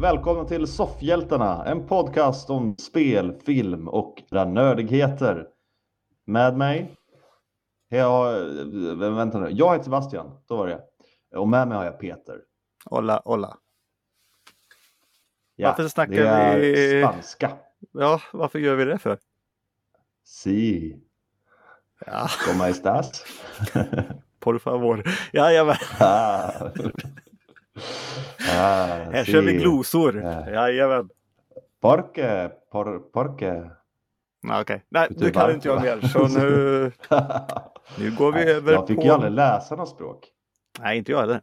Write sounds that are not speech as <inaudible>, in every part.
Välkomna till Soffhjältarna, en podcast om spel, film och nördigheter. Med mig, jag, vänta nu, jag heter Sebastian, då var det Och med mig har jag Peter. Hola, hola. Ja, Varför snackar det är vi- spanska. Ja, varför gör vi det för? Si, Ja, como estás? <laughs> por favor. Jajamän, ah. Ah, här kör vi glosor. Ja. Jajamän. Porque, por, porque. Ja, Okej, nej Vet du nu kan varför? inte jag mer. Så nu, <laughs> nu går vi över jag fick på... ju aldrig läsa något språk. Nej, inte jag heller.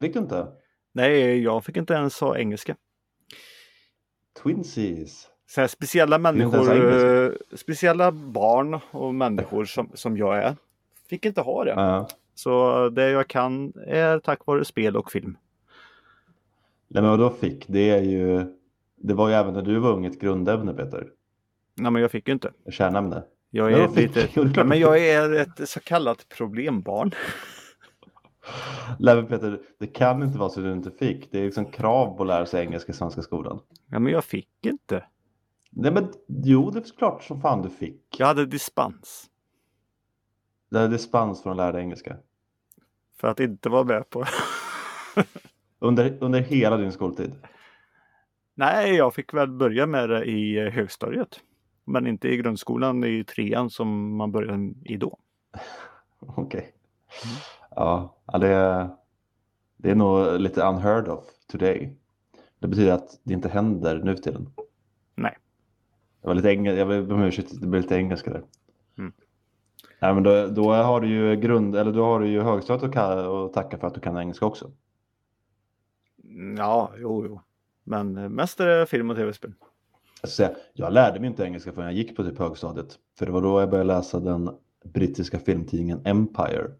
Fick du inte? Nej, jag fick inte ens ha engelska. Twinsies. Så här, speciella människor, eh, speciella barn och människor som, som jag är, fick inte ha det. Ja. Så det jag kan är tack vare spel och film. Nej men vad då fick, det är ju, det var ju även när du var ung ett grundämne Peter. Nej, men jag fick ju inte. Kärnämne. Jag är fick lite... du? Nej, men du jag är ett så kallat problembarn. <laughs> Nej men Peter, det kan inte vara så du inte fick. Det är liksom krav på att lära sig engelska i svenska skolan. Ja, men jag fick inte. Nej men jo, det är klart som fan du fick. Jag hade dispens. Det är dispens från att lära dig engelska. För att inte vara med på. <laughs> Under, under hela din skoltid. Nej, jag fick väl börja med det i eh, högstadiet. Men inte i grundskolan i trean som man började i då. <laughs> Okej. Ja, ja, det, är, det är nog lite unheard of today. Det betyder att det inte händer nu för tiden. Nej. Det var lite engelska, jag ber om ursäkt, det blev lite engelska där. Nej, men då, då har du ju grund, eller då har du ju högstadiet att, ka- att tacka för att du kan engelska också. Mm, Ja, jo, jo. Men eh, mest är det film och tv-spel. Jag, säga, jag lärde mig inte engelska förrän jag gick på typ högstadiet. För det var då jag började läsa den brittiska filmtidningen Empire.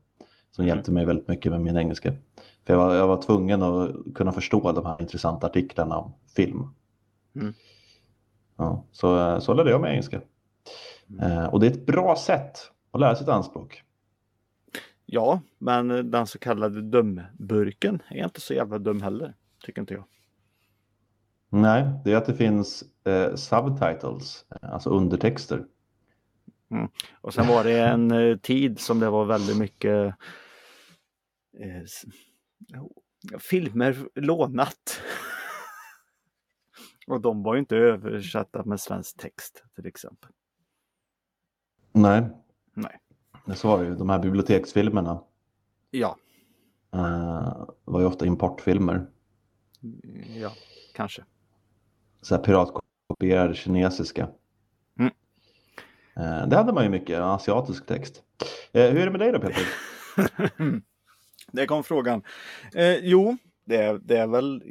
Som Mm. hjälpte mig väldigt mycket med min engelska. För jag var, jag var tvungen att kunna förstå de här intressanta artiklarna om film. Mm. Ja, så, så lärde jag mig engelska. Mm. Eh, och det är ett bra sätt att lära sig ett anspråk. Ja, men den så kallade dömburken är inte så jävla dum heller. Tycker inte jag. Nej, det är att det finns eh, subtitles, alltså undertexter. Och sen var det en eh, tid som det var väldigt mycket eh, filmer lånat. <laughs> Och de var ju inte översatta med svensk text till exempel. Nej, Nej. så var det ju. De här biblioteksfilmerna Ja, eh, var ju ofta importfilmer. ja, kanske. så här piratkopierade kinesiska. Mm. Eh, Det hade man ju mycket, asiatisk text. Eh, Hur är det med dig då Peter? <laughs> Det kom frågan. Jo, det är, det är väl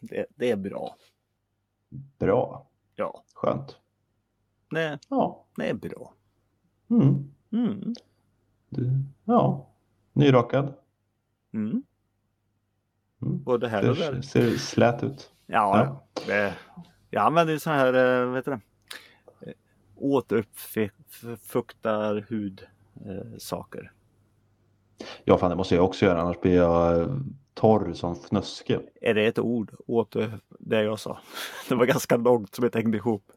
det, det är bra. Bra, Ja, skönt. det, Ja, det är bra. mm. Mm. Du, ja. nyrakad. Mm. Mm. Både här och där. ser slät ut. Ja, Ja. Det, jag använder så här, eh, vad heter det? Eh, Återuppfuktar hud eh, saker. Ja, fan det måste jag också göra, annars blir jag torr som fnöske. Är det ett ord? Åter, det jag sa. <laughs> Det var ganska långt som jag hängde ihop.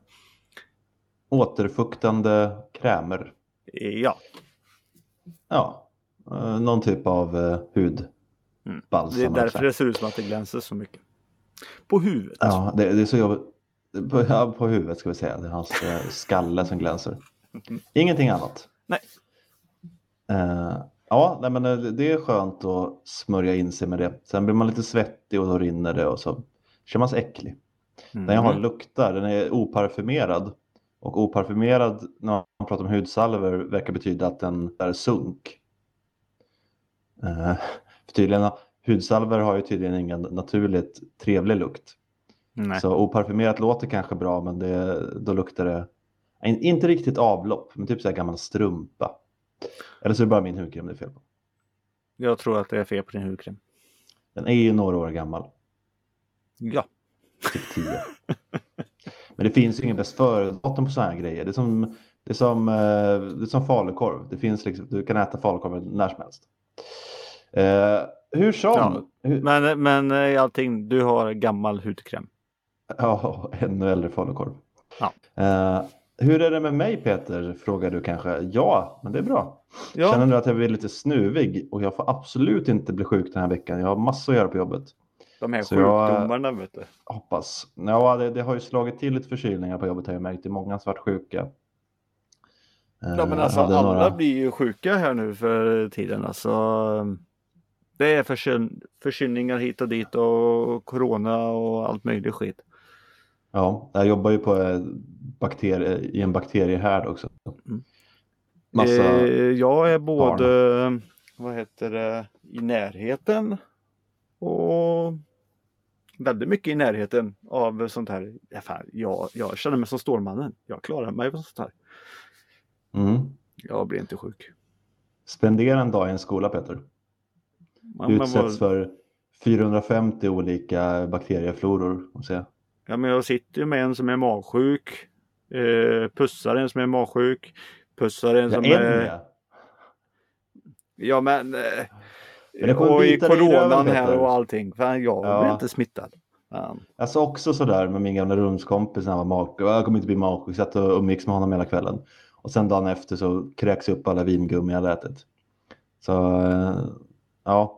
Återfuktande krämer. Ja, Ja, eh, någon typ av eh, Mm. hudbalsam. det är därför det ser ut som att det glänser så mycket. På huvudet. Ja, det, det är så jobbigt. På, ja, på huvudet ska vi säga. Det är hans eh, skalle som glänser. <laughs> Ingenting annat. Nej. Eh, ja, nej, men det är skönt att smörja in sig med det. Sen blir man lite svettig och då rinner det och så känner man sig äcklig. Den jag har Mm. luktar, den är oparfymerad. Och oparfymerad när man pratar om hudsalver verkar betyda att den är sunk. Eh, för tydligen, hudsalver har ju tydligen ingen naturligt trevlig lukt. Nej. Så oparfymerat låter kanske bra men det, då luktar det in- inte riktigt avlopp, men typ så här gammal strumpa. Eller så är det bara min hudkräm det är fel på. Jag tror att det är fel på din hudkräm. Den är ju några år gammal, Ja. typ 10. <laughs> men det finns ju ingen bäst före-datum på sådana här grejer. Det är som, det är som, eh, det är som falukorv. Det finns liksom, du kan äta falukorv när som helst. Eh, hur som. Ja, Men, men i allting, du har gammal hudkräm. Ja, <laughs> ännu äldre falukorv. Ja. Eh, hur är det med mig Peter? Frågar du kanske. Ja, men det är bra. Ja, Känner du att jag blir lite snuvig och jag får absolut inte bli sjuk den här veckan. Jag har massor att göra på jobbet. De här så jag- sjukdomarna vet du. Hoppas. Ja, det, det har ju slagit till lite förkylningar på jobbet har jag märkt. Det är många som varit sjuka. Eh, Ja men jag alltså alla några- blir ju sjuka här nu för tiden alltså. Det är förkyl- förkylningar hit och dit och corona och allt möjligt skit. Ja, jag jobbar ju på eh, bakterie, i en bakteriehärd också. Mm. Massa... Eh, jag är både, vad heter det, i närheten och väldigt mycket i närheten av sånt här. Ja, fan, jag, jag känner mig som Stålmannen. Jag klarar mig med sånt här. Mm. Jag blir inte sjuk. Spendera en dag i en skola Peter. Ja, men Utsätts vad- för 450 olika bakteriefloror. Och se. Ja, men jag sitter ju med en som är magsjuk. Eh, pussar en som är magsjuk. Pussar en Ja, som en är... ja. Ja men... Eh, och i i coronan röven, här och allting. Fan, jag Ja. blir inte smittad. Fan. Jag sa också sådär med min gamla rumskompis när han var magsjuk. Jag kommer inte bli magsjuk. Satt och umgicks med honom hela kvällen. Och sen dagen efter så kräks upp alla vingummi jag hade ätit. Så eh, ja.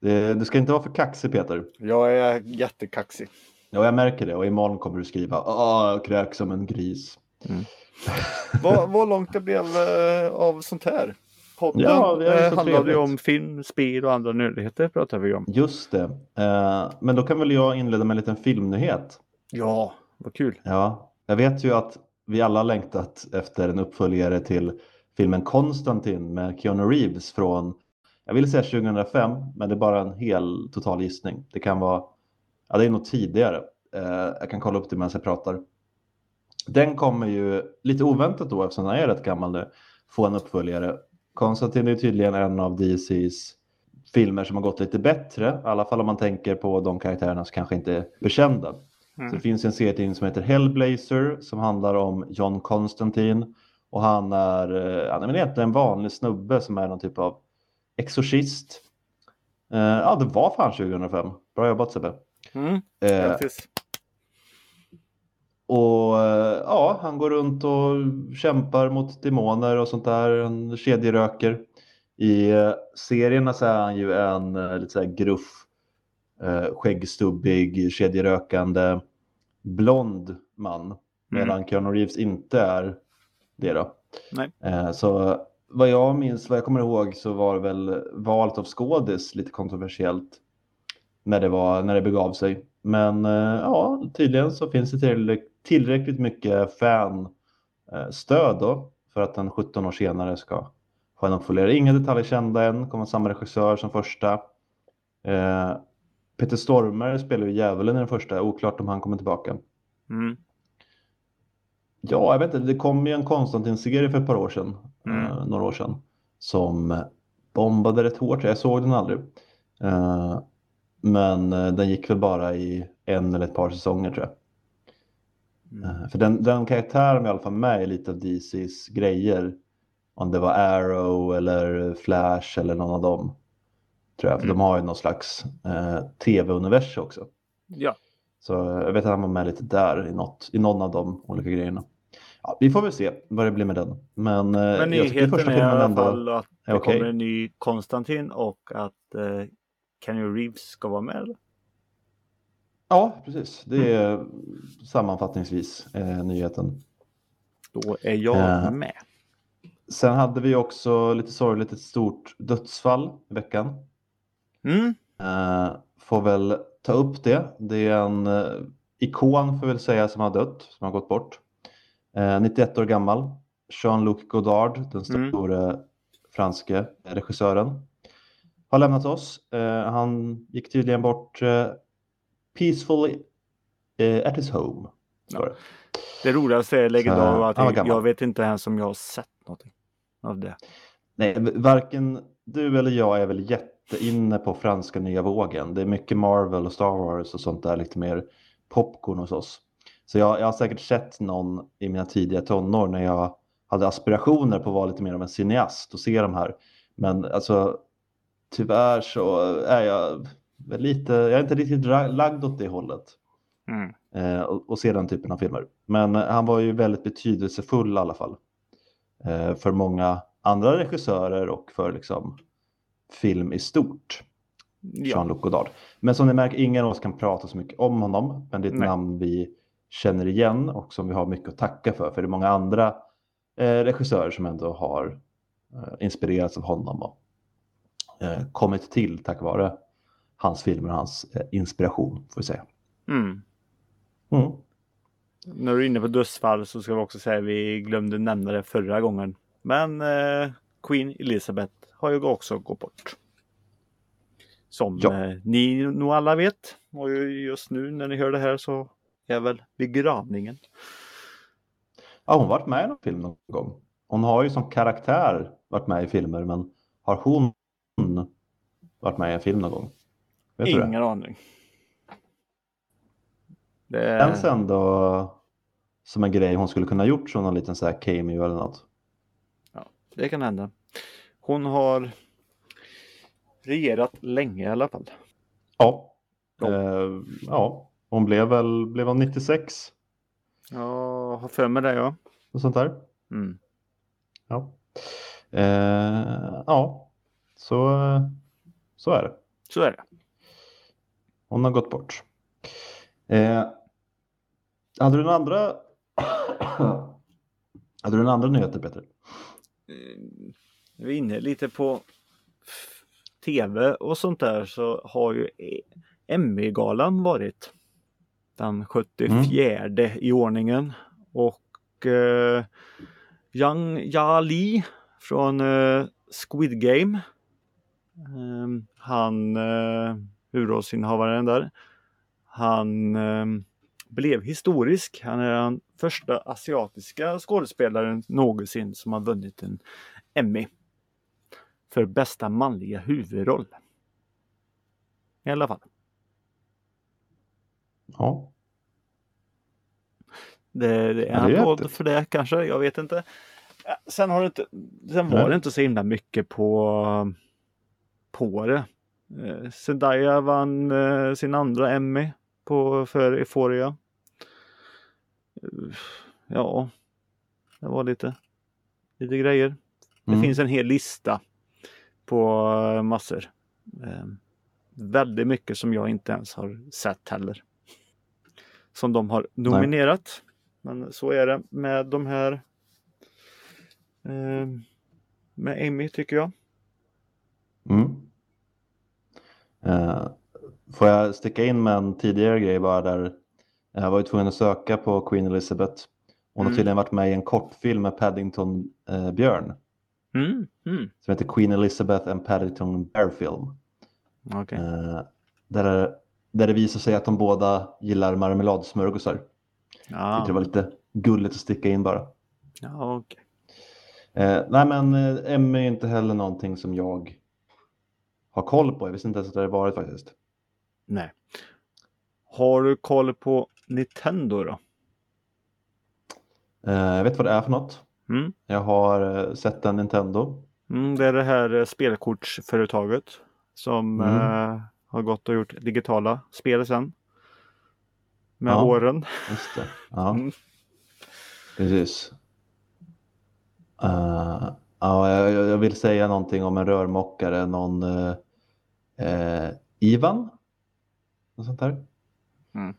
Det, du ska inte vara för kaxig Peter. Jag är jättekaxig. Ja, jag märker det. Och imorgon kommer du skriva Åh, kräks som en gris. <laughs> vad, vad långt det blev eh, av sånt här. Podden Ja, eh, handlade ju om film, spel och andra nödigheter pratar vi om. Just det. Eh, men då kan väl jag inleda med en liten filmnyhet. Ja, vad kul. Ja, jag vet ju att vi alla längtat efter en uppföljare till filmen Konstantin med Keanu Reeves från, jag vill säga 2005, men det är bara en hel total gissning. Det kan vara, ja det är nog tidigare. Eh, jag kan kolla upp det medan jag pratar. Den kommer ju lite oväntat då, eftersom den är rätt gammal nu, få en uppföljare. Konstantin är tydligen en av DCs filmer som har gått lite bättre, i alla fall om man tänker på de karaktärerna som kanske inte är bekända. Mm. Så det finns en serietidning som heter Hellblazer som handlar om John Constantine. Och han är, eh, han är väl egentligen en vanlig snubbe som är någon typ av exorcist. Eh, ja, det var fan 2005. Bra jobbat Sebbe. Mm, Eh. Och eh, ja, han går runt och kämpar mot demoner och sånt där. Han kedjeröker. I eh, serierna så är han ju en eh, lite så här gruff, skäggstubbig, kedjerökande, blond man. Medan Keanu Reeves inte är det då. Nej. Så vad jag minns, vad jag kommer ihåg så var väl valet av skådis lite kontroversiellt när det, var, när det begav sig. Men ja, tydligen så finns det tillräck- tillräckligt mycket fanstöd då för att den 17 år senare ska få en uppföljare. Inga detaljer kända än, kommer samma regissör som första. Eh, Peter Stormare spelar ju djävulen i den första, oklart om han kommer tillbaka. Mm. Ja, jag vet inte, det kom ju en Konstantin-serie för ett par år sedan, Mm. eh, några år sedan, som bombade rätt hårt. Jag såg den aldrig. Eh, men eh, den gick väl bara i en eller ett par säsonger tror jag. Mm. Eh, för den, den karaktären är i alla fall med i lite av DCs grejer. Om det var Arrow eller Flash eller någon av dem. Tror jag, för Mm. de har ju någon slags eh, tv-universum också. Ja, Så jag vet att han var med lite där i, något, i någon av de olika grejerna. Ja, vi får väl se vad det blir med den. Men, men jag tycker nyheten är i alla fall att det okej. kommer en ny Konstantin och att eh, Kenny Reeves ska vara med. eller? Ja, precis. Det är sammanfattningsvis eh, nyheten. Då är jag Eh. med. Sen hade vi också lite sorgligt ett stort dödsfall i veckan. Mm. Eh, får väl ta upp det. Det är en eh, ikon får väl säga som har dött, som har gått bort. Eh, 91 år gammal. Jean-Luc Godard, den Mm. stora franske regissören, har lämnat oss. Eh, han gick tydligen bort eh, peacefully eh, at his home. står det. Roligaste är Så, av att var jag, jag vet inte ens om jag har sett någonting av det. Nej, varken du eller jag är väl jätteinne på franska nya vågen. Det är mycket Marvel och Star Wars och sånt där, lite mer popcorn hos oss. Så jag, jag har säkert sett någon i mina tidiga tonår när jag hade aspirationer på att vara lite mer av en cineast och se de här. Men alltså, tyvärr så är jag lite, jag är inte riktigt lagd åt det hållet. Mm. Eh, och, och se den typen av filmer. Men eh, han var ju väldigt betydelsefull i alla fall. Eh, för många andra regissörer och för liksom film i stort. Ja. Jean-Luc Godard. Men som ni märker, ingen av oss kan prata så mycket om honom. Men det är ett Nej. namn vi känner igen och som vi har mycket att tacka för. För det är många andra eh, regissörer som ändå har inspirerats av honom och kommit till tack vare hans filmer och hans eh, inspiration, får vi säga. Mm. Mm. När du är inne på dödsfall så ska vi också säga att vi glömde nämna det förra gången. Men eh, Queen Elizabeth har ju också gått bort. Som Ja. eh, ni nog alla vet. Och ju- just nu när ni hör det här så är väl begravningen. Ja, hon har varit med i någon film någon gång. Hon har ju som karaktär varit med i filmer, men har hon varit med i en film någon gång? Vet du det? Ingen aning. Det Känns ändå som en grej hon skulle kunna gjort som någon liten så här cameo eller något. det kan hända. Hon har regerat länge i alla fall. Ja. Ja. Eh, ja, hon blev väl, blev hon 96? Jag har för mig det ja. Och sånt där. Mm. Ja. Eh, ja, så, så är det. Så är det. Hon har gått bort. Eh, hade du några andra <clears throat> Hade du några andra nyheter Peter? Eh, vi är inne lite på tv och sånt där så har ju E- Emmy-galan varit. Den 74 i ordningen. Och eh, Yang Ja Li från eh, Squid Game. Eh, han, eh, huvudrollsinnehavaren där. Han eh, blev historisk. Han är den första asiatiska skådespelaren någonsin som har vunnit en Emmy. För bästa manliga huvudroll. I alla fall. Ja. Det, det är applåd jätte- för det kanske, jag vet inte. Sen, har det inte, sen var det inte så himla mycket på, på det. Eh, Zendaya vann eh, sin andra Emmy på, för Euphoria. Eh, Ja, det var lite, lite grejer. Det Mm. finns en hel lista på eh, massor. Eh, väldigt mycket som jag inte ens har sett heller. Som de har nominerat. Men så är det med de här eh, med Amy tycker jag. Mm. Eh, får jag sticka in med en tidigare grej bara där jag var ju tvungen att söka på Queen Elizabeth. Hon har Mm. tydligen varit med i en kortfilm med Paddington eh, Björn Mm, mm. som heter Queen Elizabeth and Paddington Bear Film. Okej. Eh, där, där det visar sig att de båda gillar marmeladsmörgåsar. Ja, Tyckte det var lite gulligt att sticka in bara. ja, okej. Eh, nej men eh, Emmy är inte heller någonting som jag har koll på. Jag visste inte ens att det hade varit faktiskt. Nej. Har du koll på Nintendo då? Eh, jag vet vad det är för något. Mm. Jag har eh, sett en Nintendo. Mm, det är det här eh, spelkortsföretaget som Mm. har gått och gjort digitala spel sen. Med Ja. åren. Just det. <laughs> Ja, Mm. precis. Eh, ja, jag, jag vill säga någonting om en rörmokare, någon eh, eh, Ivan? Något sånt där? Mm.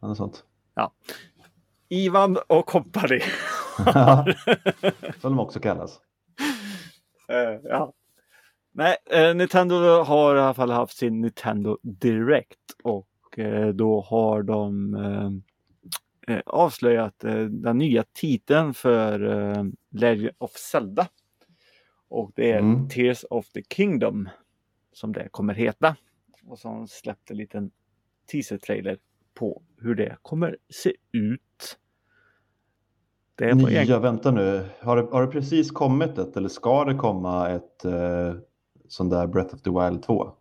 Något sånt. Ivan och Company. Ja, Som de också kallas. Eh, ja. Nej, eh, Nintendo har i alla fall haft sin Nintendo Direct och eh, då har de eh, avslöjat eh, den nya titeln för eh, Legend of Zelda. Och det är Mm. Tears of the Kingdom som det kommer heta. Och så släppte en liten teaser-trailer på hur det kommer se ut. Det är Nya, egen... vänta nu. Har det, har det precis kommit ett eller ska det komma ett eh, sån där Breath of the Wild 2?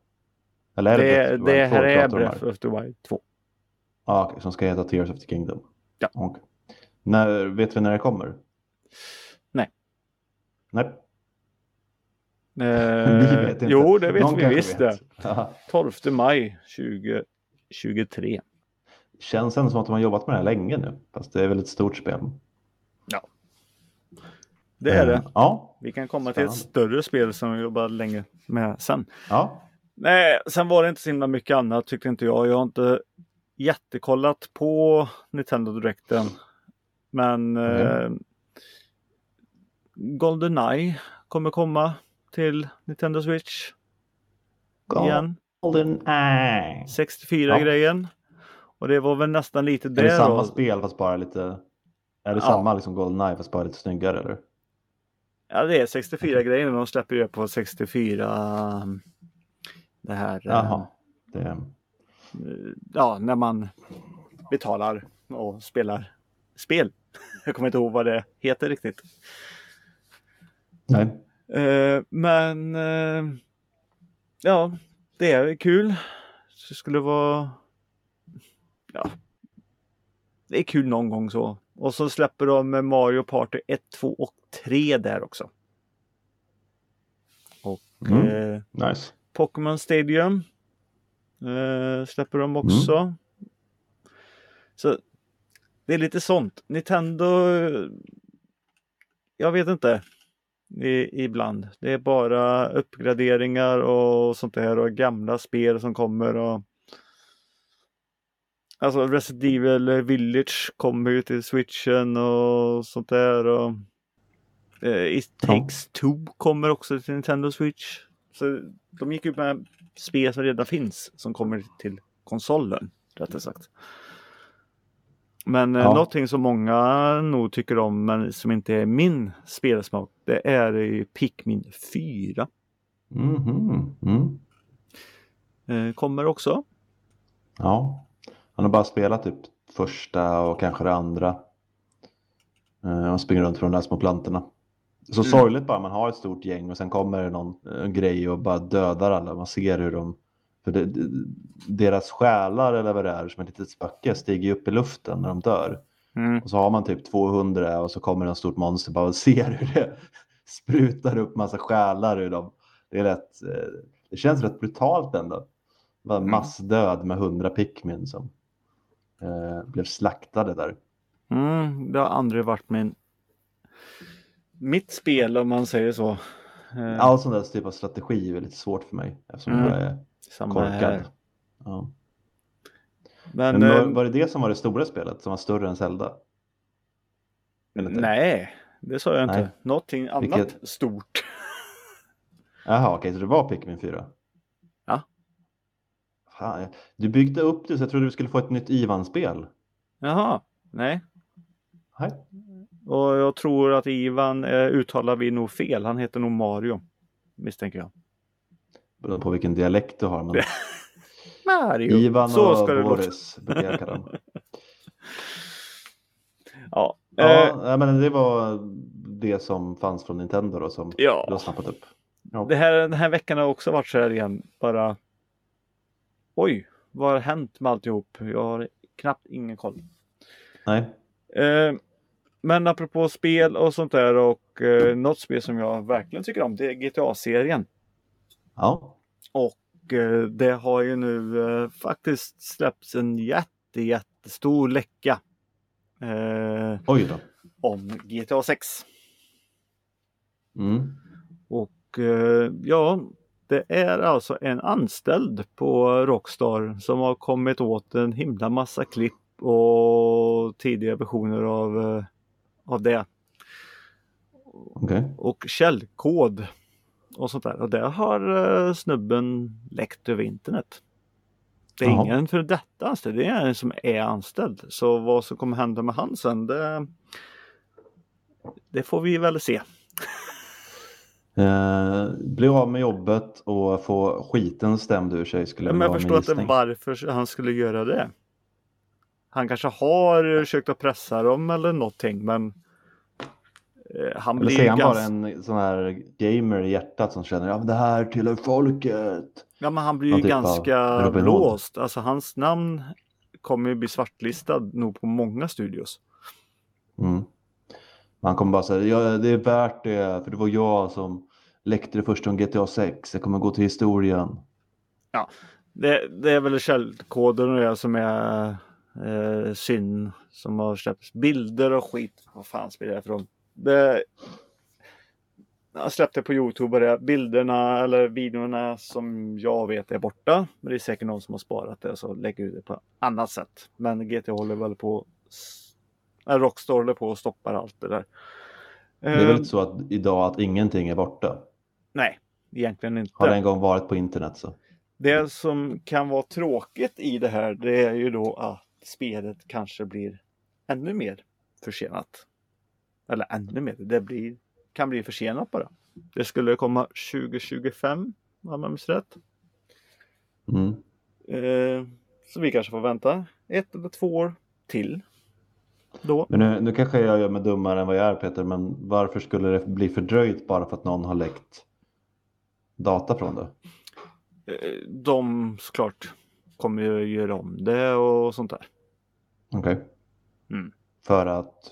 Eller är det, Det, Breath of the det Wild 2 här vi är pratar om Breath of the Wild 2. Ja, okej, som ska heta Tears of the Kingdom. Ja. Okej. När, vet vi när det kommer? Nej. Nej. Eh. <laughs> Jo, det vet Någon vi visst vet. det. <laughs> Ja. 12 maj 2023. Känns ändå som att de har jobbat med det här länge nu. Fast det är väl ett stort spel. Det är Eh, det. Ja. Vi kan komma till ett Spännande. större spel som vi jobbar länge med sen. ja. Nej, sen var det inte så himla mycket annat tyckte inte jag. Jag har inte jättekollat på Nintendo Directen. Men eh, Goldeneye kommer komma till Nintendo Switch igen. Golden Eye. 64-grejen. Och det var väl nästan lite Är det. det samma då. spel fast bara lite... Är det Ja. samma liksom Golden Eye fast bara lite snyggare eller? Ja, det är 64-grejen. De släpper ju på 64. um, Det här. eh, Jaha. Det... ja, när man betalar och spelar spel. <laughs> Jag kommer inte ihåg vad det heter riktigt. Nej. Eh, men eh, ja, det är kul. Det skulle vara ja, det är kul någon gång så. Och så släpper de Mario Party 1, 2 och 3 där också. Och Mm. eh, Nice. Pokémon Stadium eh, släpper de också. Så det är lite sånt. Nintendo, jag vet inte. I, ibland. Det är bara uppgraderingar och sånt där och gamla spel som kommer. och Alltså Resident Evil Village kommer ju till switchen och sånt där. Och, eh, It Ja. takes two kommer också till Nintendo Switch. Så de gick ut med spel som redan finns som kommer till konsolen. Rättare sagt. Men eh, Ja. någonting som många nog tycker om men som inte är min spelsmak. Det är ju Pikmin 4. Mhm. Mm. Eh, kommer också. Ja. Han har bara spelat typ första och kanske det andra. Eh, Och springer runt från de där små plantorna. Så Mm. sorgligt bara, man har ett stort gäng och sen kommer det någon grej och bara dödar alla. Man ser hur de, för det, det- deras själar eller vad det är, som ett litet spöke, stiger upp i luften när de dör. Mm. Och så har man typ 200 och så kommer det en stort monster bara och ser hur det <laughs> sprutar upp massa själar ur dem. Det är rätt, eh, det känns rätt brutalt ändå. Bara Mm. massdöd med 100 Pikmin som eh, blev slaktade där. Mm, det har aldrig varit min mitt spel om man säger så. Eh, All sån där typ av strategi är lite svårt för mig eftersom Mm. jag är samma korkad. här. Ja. Men, Men var, eh, var det det som var det stora spelet som var större än Zelda? Inte? nej, det sa jag inte. Nej. Någonting annat Vilket- stort. <laughs> Jaha, okej, så det var Pikmin 4? Ja. Fan, du byggde upp det så jag trodde du skulle få ett nytt Ivan-spel. Jaha, nej. Nej. Och jag tror att Ivan eh, uttalar vi nog fel. Han heter nog Mario. Misstänker jag. Beroende på vilken dialekt du har. Men <laughs> Mario. Ivan så och ska låta. Boris brukar jag kalla dem. <laughs> Ja. Eh, Ja, men det var det som fanns från Nintendo då som ja. du har snappat upp. Ja. Det här, den här veckan har också varit så här igen. Bara. Oj, vad har hänt med alltihop? Jag har knappt ingen koll. Nej. Eh, men apropå spel och sånt där och eh, något spel som jag verkligen tycker om det är GTA-serien. Ja. Och eh, det har ju nu eh, faktiskt släppts en jätte, jättestor läcka. Eh, Oj då. om GTA 6. Mm. Och eh, ja, det är alltså en anställd på Rockstar som har kommit åt en himla massa klipp och tidiga versioner av, eh, av det. Okej. Och källkod och sånt där. Och det har eh, snubben läckt över internet. Det är Jaha. ingen för detta anställd, det är en som är anställd. Så vad som kommer hända med han sen, det, det får vi väl se. Eh, bli av med jobbet och få skiten stämd ur sig skulle Men vara jag förstår inte varför han skulle göra det. Han kanske har försökt att pressa dem eller någonting men eh, han Eller blir han bara ganska... en sån här gamer i hjärtat som känner ja men det här tillhör folket. Ja men han blir ju typ ganska blåst. Alltså hans namn kommer ju bli svartlistad nog på många studios. Mm. Man kommer bara säga ja det är värt det för det var jag som läckte det först om GTA 6. Det kommer gå till historien. Ja, det, det är väl källkoden och det som är eh, synd som har släppts. Bilder och skit. Vad fan spelar det ifrån? Det, jag släppte på Youtube det. Bilderna eller videorna som jag vet är borta. Men det är säkert någon som har sparat det så lägger ut det på annat sätt. Men GT håller väl på äh, Rockstar håller på och stoppar allt det där. Det är väl Eh, inte så att idag att ingenting är borta. Nej, egentligen inte. Har det en gång varit på internet så. Det som kan vara tråkigt i det här det är ju då att spelet kanske blir ännu mer försenat. Eller ännu mer, det blir, kan bli försenat bara. Det skulle komma 2025 om jag minns rätt. Mm. Eh, så vi kanske får vänta ett eller två år till. Då. Men nu, nu kanske jag gör mig dummare än vad jag är Peter, men varför skulle det bli fördröjt bara för att någon har läckt data från det? Eh, de såklart kommer ju göra om det och sånt där. Okej. Mm. För att,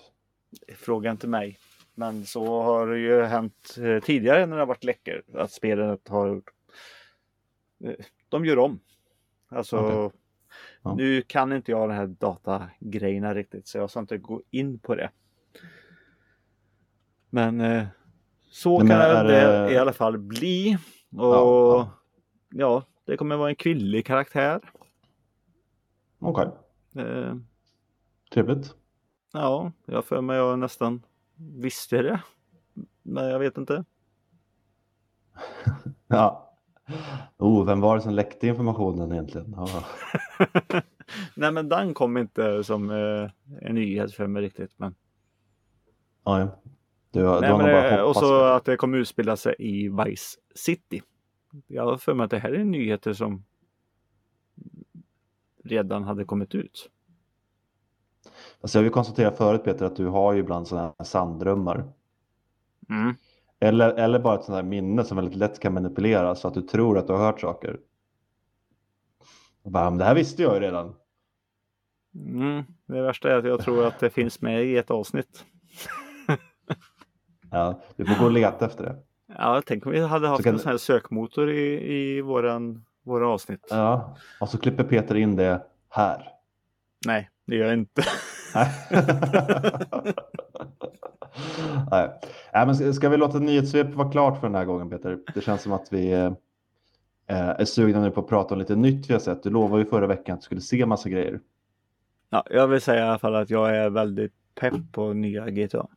Fråga inte mig. Men så har det ju hänt eh, tidigare när det har varit läckor. Att spelet har gjort. eh, De gör om. Alltså. Okej. Ja. Nu kan inte jag de här datagrejerna riktigt så jag ska inte gå in på det. Men eh, så Nej, men kan är det i alla fall bli. Och Ja, ja, ja. det kommer vara en kvinnlig karaktär. okej, Eh, trevligt. Ja, jag för mig jag nästan visste det. Men jag vet inte. <laughs> Ja. Oh, vem var det som läckte informationen egentligen? Ja. <laughs> Nej men den kom inte som eh, en nyhet för mig riktigt. Men, Ja, ja. Du, du Nej, har men det, och så att det kommer utspela sig i Vice City. Jag har för mig att det här är nyheter som redan hade kommit ut. Alltså jag vill konstatera förut Peter att du har ju ibland sådana här sanddrömmar. Mm. Eller, eller bara ett sånt här minne som väldigt lätt kan manipuleras så att du tror att du har hört saker. Och bara, det här visste jag ju redan. Mm. Det värsta är att jag tror att det finns med i ett avsnitt. <laughs> Ja, du får gå och leta efter det. Ja, tänk om vi hade haft en sån här sökmotor i, i våran, våra avsnitt. Ja, och så klipper Peter in det här. Nej, det gör jag inte. Nej. Nej. Men ska- ska vi låta nyhetssvepet vara klart för den här gången Peter? Det känns som att vi eh, är sugna nu på att prata om lite nytt vi har sett. Du lovade ju förra veckan att du skulle se massa grejer. Ja, jag vill säga i alla fall att jag är väldigt pepp på nya GTA.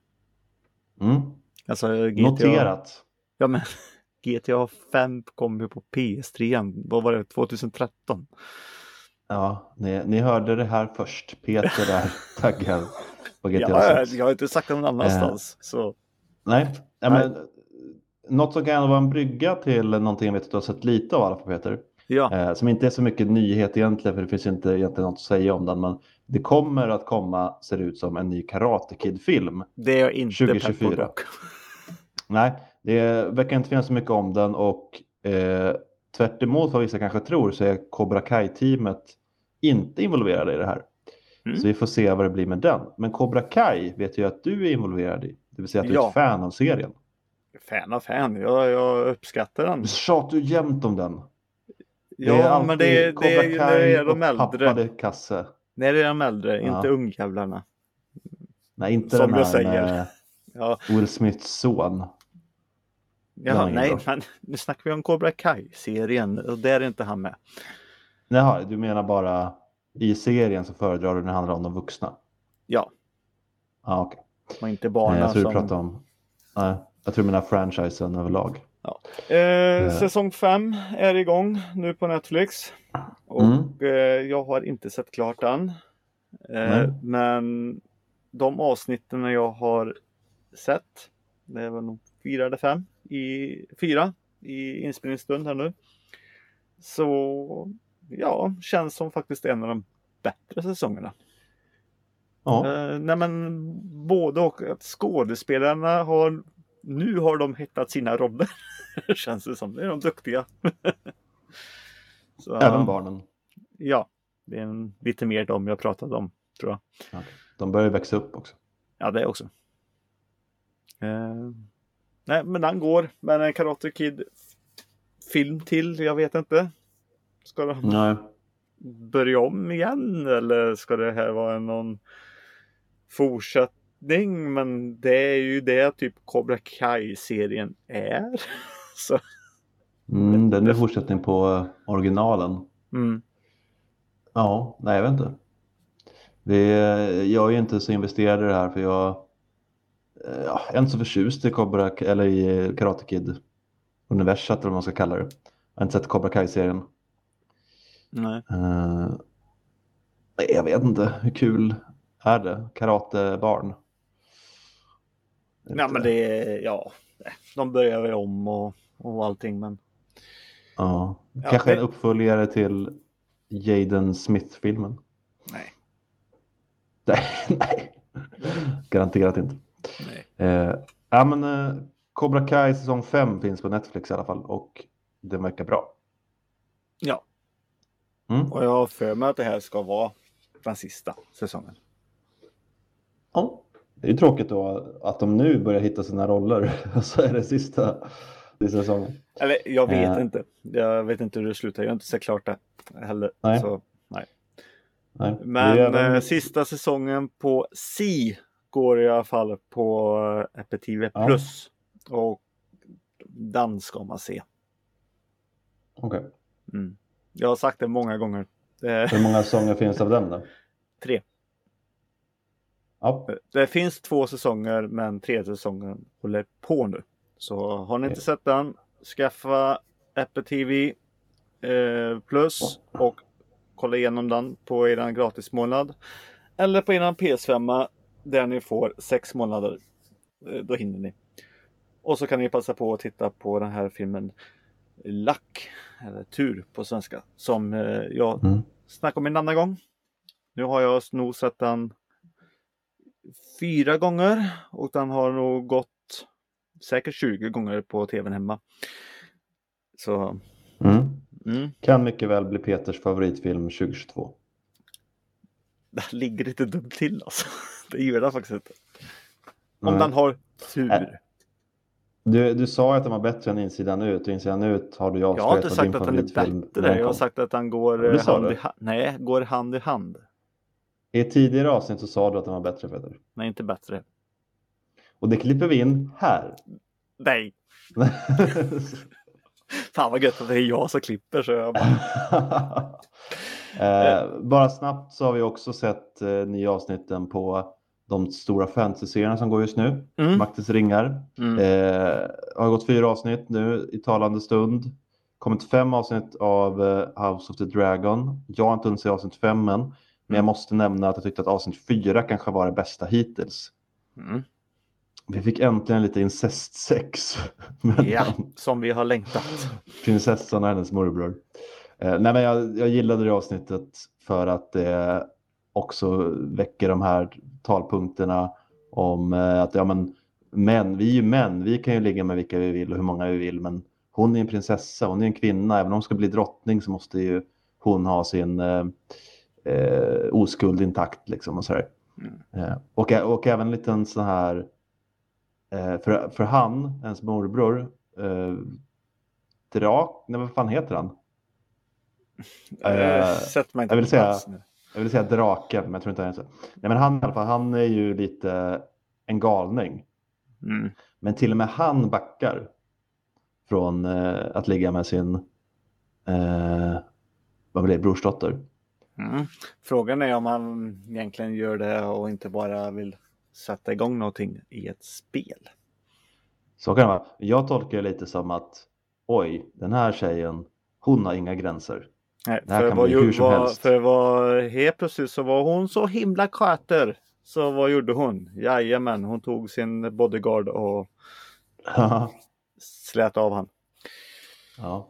Mm. Alltså GTA. Noterat. Ja men <laughs> GTA 5 kom ju på PS3. Vad var det? 2013? Ja, ni, ni hörde det här först. Peter är <laughs> taggad på GTA Ja, 6. jag har inte sagt det någon annanstans. Så Nej, ja, Nej. men, något som kan vara en brygga till någonting jag vet att du har sett lite av i alla fall Peter. ja, Eh, som inte är så mycket nyhet egentligen för det finns inte egentligen något att säga om den. Men det kommer att komma, ser det ut som, en ny Karate Kid-film. det är jag inte pepp på 2024. dock. Nej, det verkar inte finnas så mycket om den och eh, tvärt emot vad vissa kanske tror så är Cobra Kai-teamet inte involverade i det här. Mm. Så vi får se vad det blir med den. Men Cobra Kai vet jag att du är involverad i. Det vill säga att du är Ja. ett fan av serien. Fan av fan, jag, jag uppskattar den. Du tjatar ju jämt om den. Ja, men det, är- det är när det är de äldre. Kasse. När det är de äldre, Ja. inte ungjävlarna. Nej, inte Som den jag här säger. med <laughs> Ja, Will Smiths son. Jaha, nej, men nu snackar vi om Cobra Kai-serien och där är inte han med. Jaha, du menar bara i serien så föredrar du när det handlar om de vuxna? Ja, Ja, okej. och inte barnen jag tror du som... pratar om... Nej, jag tror du menar franchisen överlag. Eh, säsong 5 är igång nu på Netflix. Och Mm. eh, jag har inte sett klart den. Eh, men de avsnitten jag har sett, det är väl nog fyra eller fem, i, fyra i inspelningsstund här nu. Så ja, känns som faktiskt en av de bättre säsongerna. Ja, Eh, nej men både och att skådespelarna har nu har de hittat sina roller. <laughs> Känns det som. Nu är de duktiga. <laughs> Så, även barnen. Ja, det är en, lite mer de jag pratade om tror jag. Ja, De börjar växa upp också. Ja, det också. Eh, nej, men den går. Men en Karate Kid film till, jag vet inte. Ska de Nej. börja om igen eller ska det här vara någon fortsättning? Men det är ju det typ Cobra Kai-serien är. <laughs> Så, Mm, den är fortsättning på eh, originalen. mm. Ja, nej jag vet inte. Vi, eh, jag är ju inte så investerad i det här för jag, ja, jag är inte så förtjust i Cobra, eller i eh, Karate Kid universat eller vad man ska kalla det. Jag har inte sett Cobra Kai-serien. Nej. Eh, nej, jag vet inte, hur kul är det? Karatebarn? Ja, men det är, ja, de börjar väl om och, och allting. Men Ja, Ja, kanske en det- uppföljare till Jaden Smith-filmen. nej. <laughs> Nej, nej. Garanterat inte. Nej. Eh, ja, men eh, Cobra Kai säsong 5 finns på Netflix i alla fall och den verkar bra. Ja, Mm. och jag har för mig att det här ska vara den sista säsongen. Ja. Det är ju tråkigt då att de nu börjar hitta sina roller <laughs> så är det sista i säsongen. Eller jag vet Eh. inte. Jag vet inte hur det slutar. Jag har inte sett klart det heller. Nej. Så, nej. Nej. Men även- eh, sista säsongen på C går i alla fall på eh, Apple TV Ja. Plus. Och den ska man se. Okej. Mm. Jag har sagt det många gånger. Eh, Hur många säsonger finns av den då? <laughs> tre. Ja. Det finns två säsonger men tredje säsongen håller på nu. Så har ni inte Okej. sett den, skaffa Apple TV eh, Plus och kolla igenom den på er gratismånad. Eller på er PS5 där ni får sex månader. Eh, Då hinner ni. Och så kan ni passa på att titta på den här filmen Lack, eller Tur på svenska, som eh, jag Mm. snackade om en annan gång. Nu har jag nog sett den fyra gånger och den har nog gått säkert 20 gånger på tvn hemma. Så, Mm. mm, Kan mycket väl bli Peters favoritfilm 2022. <laughs> det ligger lite dumt till alltså. Det gör det faktiskt inte. Om Nej. den har tur. Du, du sa att den var bättre än insidan ut och insidan ut har du ju Jag har inte avslöjat sagt att den är bättre. den Jag har sagt att den går hand i hand. Nej, går hand i hand. I tidigare avsnitt så sa du att den var bättre Peter. Nej, inte bättre. Och det klipper vi in här. Nej, <laughs> fan vad gött att det är jag som klipper. Så jag bara... <laughs> eh, bara snabbt så har vi också sett eh, nya avsnitten på de stora fantasy-serierna som går just nu. Mm. Maktens ringar. Mm. Eh, har gått fyra avsnitt nu i talande stund. Kommit fem avsnitt av eh, House of the Dragon. Jag har inte hunnit se avsnitt fem än. Men jag Mm. måste nämna att jag tyckte att avsnitt fyra kanske var det bästa hittills. Mm. Vi fick äntligen lite incestsex. <laughs> Ja, som vi har längtat. prinsessan och hennes morbror. Eh, nej, men jag, jag gillade det avsnittet för att det också väcker de här talpunkterna om eh, att ja, men, män, vi är ju män, vi kan ju ligga med vilka vi vill och hur många vi vill, men hon är en prinsessa, hon är en kvinna, även om hon ska bli drottning så måste ju hon ha sin eh, eh, oskuld intakt liksom och sådär. Mm. Eh, och, och även en liten sån här, eh, för, för han, ens morbror, eh, Drak, nej vad fan heter han? Eh, Eh, Sätt mig inte jag vill säga- nu. Jag vill säga draken, men jag tror inte han är så. Nej men han i alla fall, han är ju lite en galning. Mm. Men till och med han backar från eh, att ligga med sin eh, vad blir det, brorsdotter. Mm. Frågan är om han egentligen gör det och inte bara vill sätta igång någonting i ett spel. Så kan det vara. Jag tolkar det lite som att oj, den här tjejen, hon har inga gränser. Nej, Det här för kan vad, bli hur som vad, helst. för vad, helt plötsligt så var hon så himla sköter. Så vad gjorde hon? Jajamän, hon tog sin bodyguard och slät av han. Ja.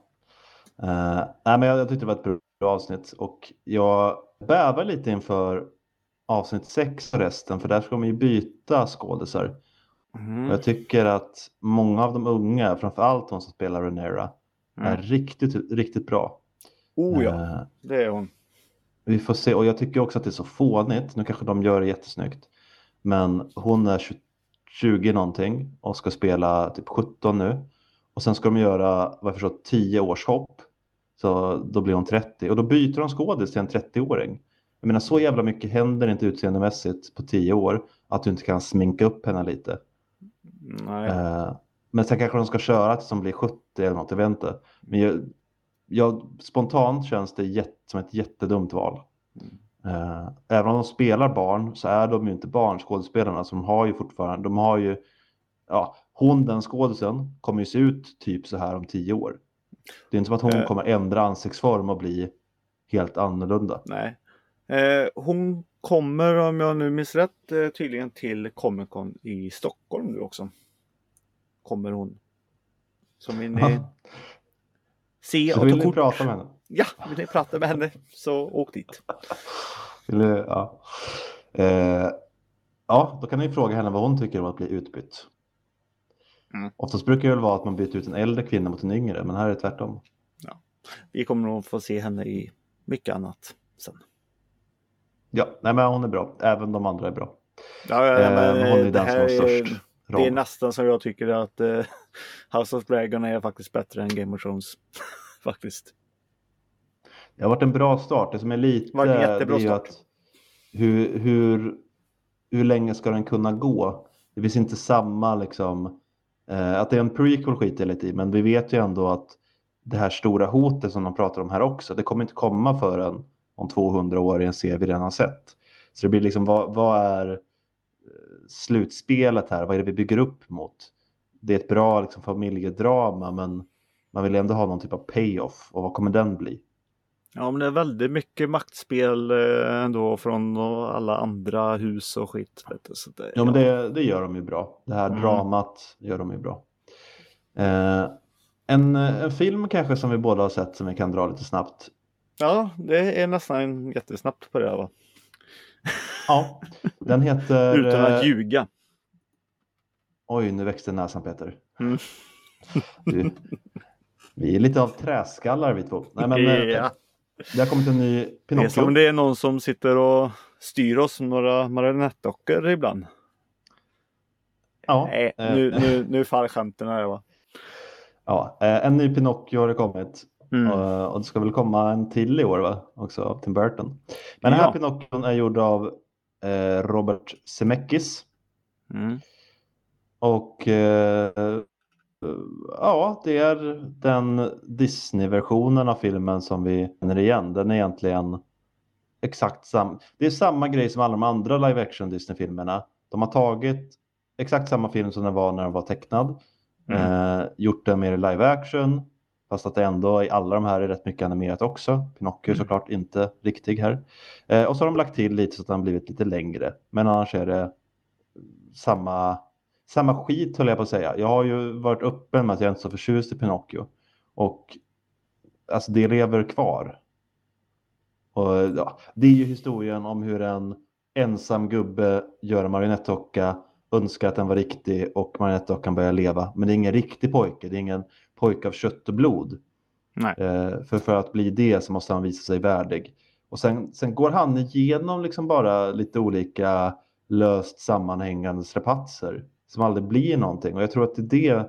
Uh, nej, men jag, jag tyckte det var ett bra avsnitt och jag bävar lite inför avsnitt 6 och resten för där ska man ju byta skådisar. Mm. Jag tycker att många av de unga, framförallt de som spelar Renera, är Mm. riktigt, riktigt bra. Oh ja, Eh, det är hon. vi får se och jag tycker också att det är så fånigt. Nu kanske de gör det jättesnyggt. Men hon är 20, 20 någonting och ska spela typ 17 nu. Och sen ska de göra, vad jag förstår, 10 års hopp. Så då blir hon 30 och då byter de skådis till en 30-åring. Jag menar så jävla mycket händer inte utseendemässigt på 10 år att du inte kan sminka upp henne lite. Nej. Eh, men sen kanske de ska köra tills de blir 70 eller något, jag vet inte. Men jag, spontant känns det jätt, som ett jättedumt val. Eh, även om de spelar barn så är de ju inte barn, skådespelarna. De har ju fortfarande, de har ju, ja, hon den skådisen kommer ju se ut typ så här om tio år. Det är inte som att hon Eh. kommer ändra ansiktsform och bli helt annorlunda. Nej. Eh, hon kommer, om jag nu minns rätt, eh, tydligen till Comic Con i Stockholm nu också. Kommer hon. Som vill <laughs> ni se Så och ta kort? prata med henne? Ja, vill ni prata med henne så åk dit. Ja. Eh, ja, då kan ni fråga henne vad hon tycker om att bli utbytt. Mm. Oftast brukar det väl vara att man byter ut en äldre kvinna mot en yngre, men här är det tvärtom. Vi kommer nog få se henne i mycket annat sen. Ja, nej, men hon är bra. Även de andra är bra. Ja, ja, Eh, men, men hon är den som har är- störst Det är nästan som jag tycker att eh, <laughs> House of Dragon är faktiskt bättre än Game of Thrones. <laughs> faktiskt. Det har varit en bra start. Det som är lite en jättebra det är start. att hur, hur, hur länge ska den kunna gå? Det finns inte samma liksom eh, att det är en prequel skiter lite i, men vi vet ju ändå att det här stora hotet som de pratar om här också, det kommer inte komma förrän om 200 år i en serie vi redan har sett. Så det blir liksom vad, vad är slutspelet här? Vad är det vi bygger upp mot? Det är ett bra liksom, familjedrama, men man vill ändå ha någon typ av payoff och vad kommer den bli? Ja, men det är väldigt mycket maktspel eh, ändå från alla andra hus och skit. Så det, Ja, men det, det gör de ju bra. Det här Mm. dramat gör de ju bra. Eh, en, en film kanske som vi båda har sett som vi kan dra lite snabbt. ja, det är nästan jättesnabbt på det här, va? <laughs> Ja, den heter... <laughs> Utan att eh, ljuga. Oj, nu växte näsan Peter. Mm. <laughs> Du, vi är lite av träskallar vi två. Nej, men, eh, ja. Det har kommit en ny Det är Pinocchio. som det är någon som sitter och styr oss som några marionettdockor ibland. Ja, Nej, eh, nu, nu, nu faller skämten här va. ja, en ny Pinocchio har det kommit. Mm. Och, det ska väl komma en till i år va? Också av Tim Burton. Men den här Ja. Pinocchion är gjord av Robert Zemeckis. Mm. Och eh, ja, det är den Disney-versionen av filmen som vi känner igen. Den är egentligen exakt samma. Det är samma grej som alla de andra live action Disney-filmerna. De har tagit exakt samma film som den var när den var tecknad. Mm. Eh, gjort den mer i live action. Fast att det ändå i alla de här är rätt mycket animerat också. Pinocchio är Mm. såklart inte riktig här. Eh, och så har de lagt till lite så att den blivit lite längre. Men annars är det samma, samma skit höll jag på att säga. Jag har ju varit öppen med att jag inte är så förtjust i Pinocchio. Och alltså det lever kvar. Och, ja, det är ju historien om hur en ensam gubbe gör en marionettdocka, önskar att den var riktig och marionettdockan börjar leva. Men det är ingen riktig pojke, det är ingen pojke av kött och blod. Eh, för, för att bli det så måste han visa sig värdig. Och sen, sen går han igenom liksom bara lite olika löst sammanhängande strapatser som aldrig blir någonting. Och jag tror att det är det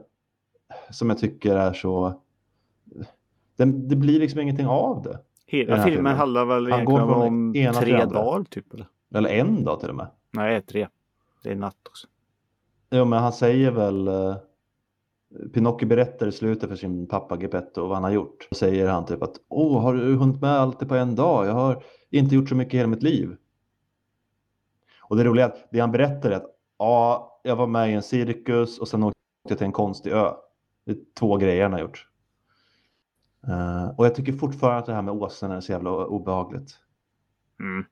som jag tycker är så... Det, det blir liksom ingenting av det. Hela filmen filmen. handlar väl Han går egentligen från om ena tre dagar typ eller? Eller en dag till och med. Nej, tre. Det är natt också. Jo, men han säger väl... Pinocchio berättar i slutet för sin pappa Geppetto vad han har gjort. Då säger han typ att Åh, har du hunnit med allt det på en dag? Jag har inte gjort så mycket i hela mitt liv. Och det roliga är att det han berättar är att ja, jag var med i en cirkus och sen åkte jag till en konstig ö. Det är två grejer han har gjort. Eh, och jag tycker fortfarande att det här med åsen är så jävla obehagligt. Mm.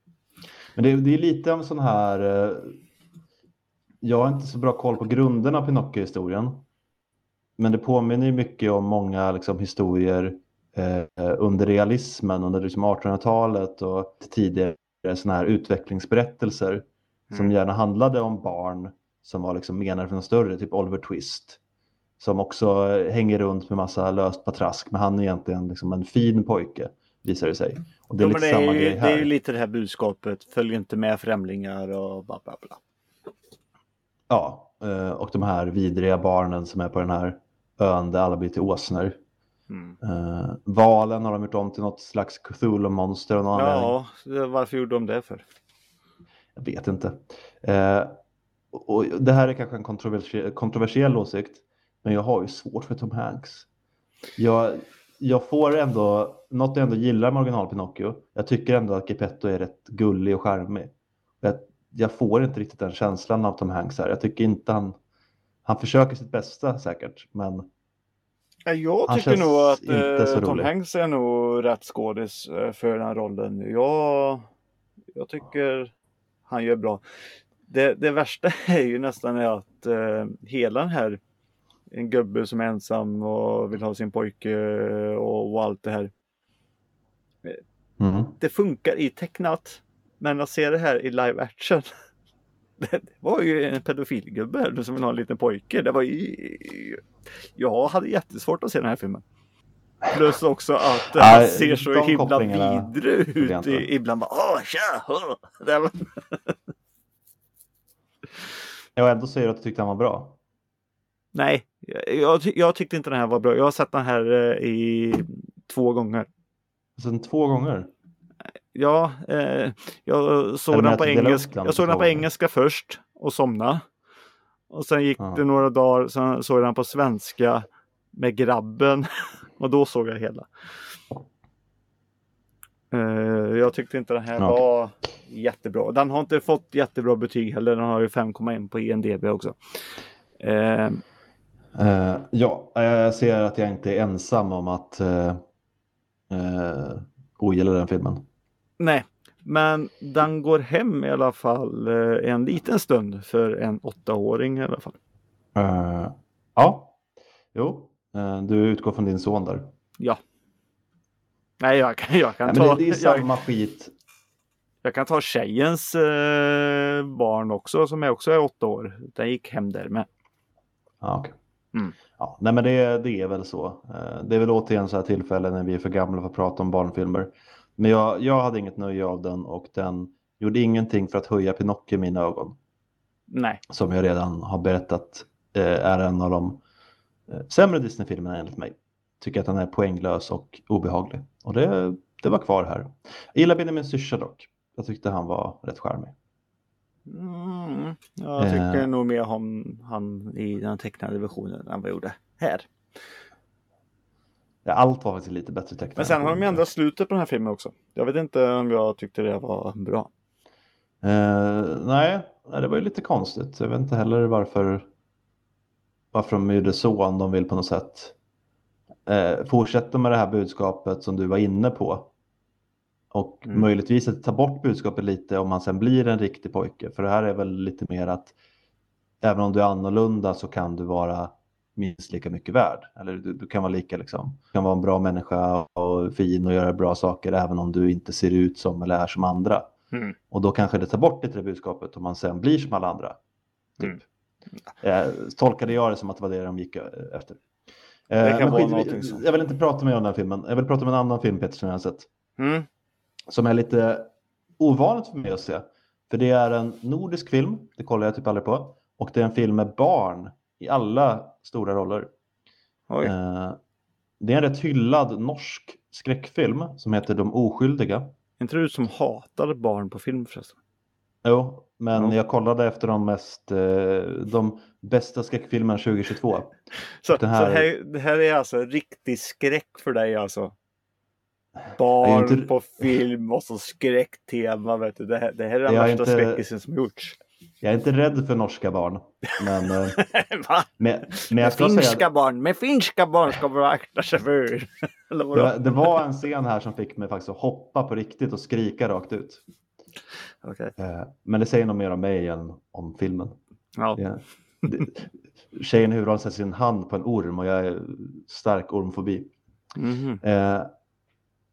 Men det, det är lite av sån här... Eh, jag har inte så bra koll på grunderna av Pinocchio-historien. Men det påminner mycket om många liksom, historier eh, under realismen, under liksom, 1800-talet och tidigare såna här utvecklingsberättelser som Mm. gärna handlade om barn som var liksom menade för något större, typ Oliver Twist. Som också eh, hänger runt med massa löst patrask, men han är egentligen liksom en fin pojke, visar det sig. Och det är Ja, lite det, samma är ju, grej det här. är ju lite det här budskapet. Följ inte med främlingar och bla bla bla. Ja, Eh, och de här vidriga barnen som är på den här ön där alla blir till åsnor. Mm. Eh, valen har de gjort om till något slags Cthulhu-monster anledning. Ja, varför gjorde de det för? Jag vet inte. Eh, och det här är kanske en kontroversiell, kontroversiell åsikt, men jag har ju svårt för Tom Hanks. Jag, jag får ändå, något jag ändå gillar med original Pinocchio, jag tycker ändå att Geppetto är rätt gullig och charmig. Jag, jag får inte riktigt den känslan av Tom Hanks här. Jag tycker inte han, han försöker sitt bästa säkert, men Ja, Jag Han tycker nog att eh, Tom. Hanks är nog rätt skådis eh, för den här rollen. Jag, jag tycker han gör bra. Det, det värsta <laughs> är ju nästan att eh, hela den här en gubbe som är ensam och vill ha sin pojke och, och allt det här. mm. Det funkar i tecknat. Men att se det här i live action. <laughs> Det var ju en pedofilgubbe här som vill ha en liten pojke. Det var ju... Jag hade jättesvårt att se den här filmen. Plus också att han Nej, ser så himla vidrig ut. i- Ibland bara åh tja! åh." Det var... Jag ändå säger att du tyckte han var bra. Nej, jag, jag tyckte inte den här var bra. Jag har sett den här eh, i två gånger. Sen två gånger. Ja, eh, jag såg den på engelska. Jag såg den på engelska först och somna. Och sen gick Ja. det några dagar, sen såg jag den på svenska med grabben <laughs> och då såg jag hela. Eh, jag tyckte inte den här okej. var jättebra. Den har inte fått jättebra betyg heller. Den har ju 5,1 på INDB också. Eh, Eh, ja, jag ser att jag inte är ensam om att uh, uh, ogilla den filmen. Nej, men den går hem i alla fall eh, en liten stund för en åttaåring i alla fall. Eh, ja, jo, eh, du utgår från din son där. Ja. Nej, jag kan, jag kan Nej, ta... men det, det är jag, samma skit. Jag kan ta tjejens eh, barn också som är också är åtta år. Den gick hem där med. Ja, okej. Mm. Ja, nej, men det, det är väl så. Det är väl återigen så här tillfällen när vi är för gamla för att prata om barnfilmer. Men jag, jag hade inget nöje av den och den gjorde ingenting för att höja Pinocchio i mina ögon. Nej. Som jag redan har berättat eh, är en av de eh, sämre Disney-filmerna enligt mig. Tycker att den är poänglös och obehaglig. Och det, det var kvar här. Jag gillar Benjamin Syrsa dock. Jag tyckte han var rätt charmig. Mm, jag tycker Eh. nog mer om han i den tecknade versionen än vad jag gjorde här. Ja, allt var faktiskt lite bättre tecknat. Men sen har de ändrat slutet på den här filmen också. Jag vet inte om jag tyckte det var bra. Eh, nej, det var ju lite konstigt. Jag vet inte heller varför, varför de gjorde så, om de vill på något sätt eh, fortsätta med det här budskapet som du var inne på. Och Mm. möjligtvis att ta bort budskapet lite om man sen blir en riktig pojke. För det här är väl lite mer att även om du är annorlunda så kan du vara minst lika mycket värd. Eller du, du kan vara lika liksom. Du kan vara en bra människa och fin och göra bra saker även om du inte ser ut som eller är som andra. Mm. Och då kanske det tar bort lite det budskapet om man sen blir som alla andra. Typ. Mm. Eh, tolkade jag det som att det var det de gick eh, efter. Det Eh, kan men vara skit, jag vill inte prata mer om den här filmen. Jag vill prata om en annan film Peter som jag har sett. Mm. Som är lite ovanligt för mig att se. För det är en nordisk film, det kollar jag typ aldrig på. Och det är en film med barn i alla stora roller. Eh, det är en rätt hyllad norsk skräckfilm som heter De oskyldiga. inte du som hatar barn på film förresten? Jo, men Ja. jag kollade efter de mest, eh, de bästa skräckfilmerna 2022. <laughs> Så, här- så här, det här är alltså riktig skräck för dig alltså? Barn inte- på film och så skräcktema. Vet du. Det, här, det här är den är värsta inte- skräckisen som gjorts. Jag är inte rädd för norska barn. Men, eh, <laughs> Va? jag Med ska finska säga, barn, med finska barn ska man akta sig för. <laughs> Det, det var en scen här som fick mig faktiskt att hoppa på riktigt och skrika rakt ut. Okej. Eh, Men det säger nog mer om mig än om filmen. Ja. Ja. Tjejen i huvudrollen sätter sin hand på en orm och jag är stark ormfobi. Mhm. Eh,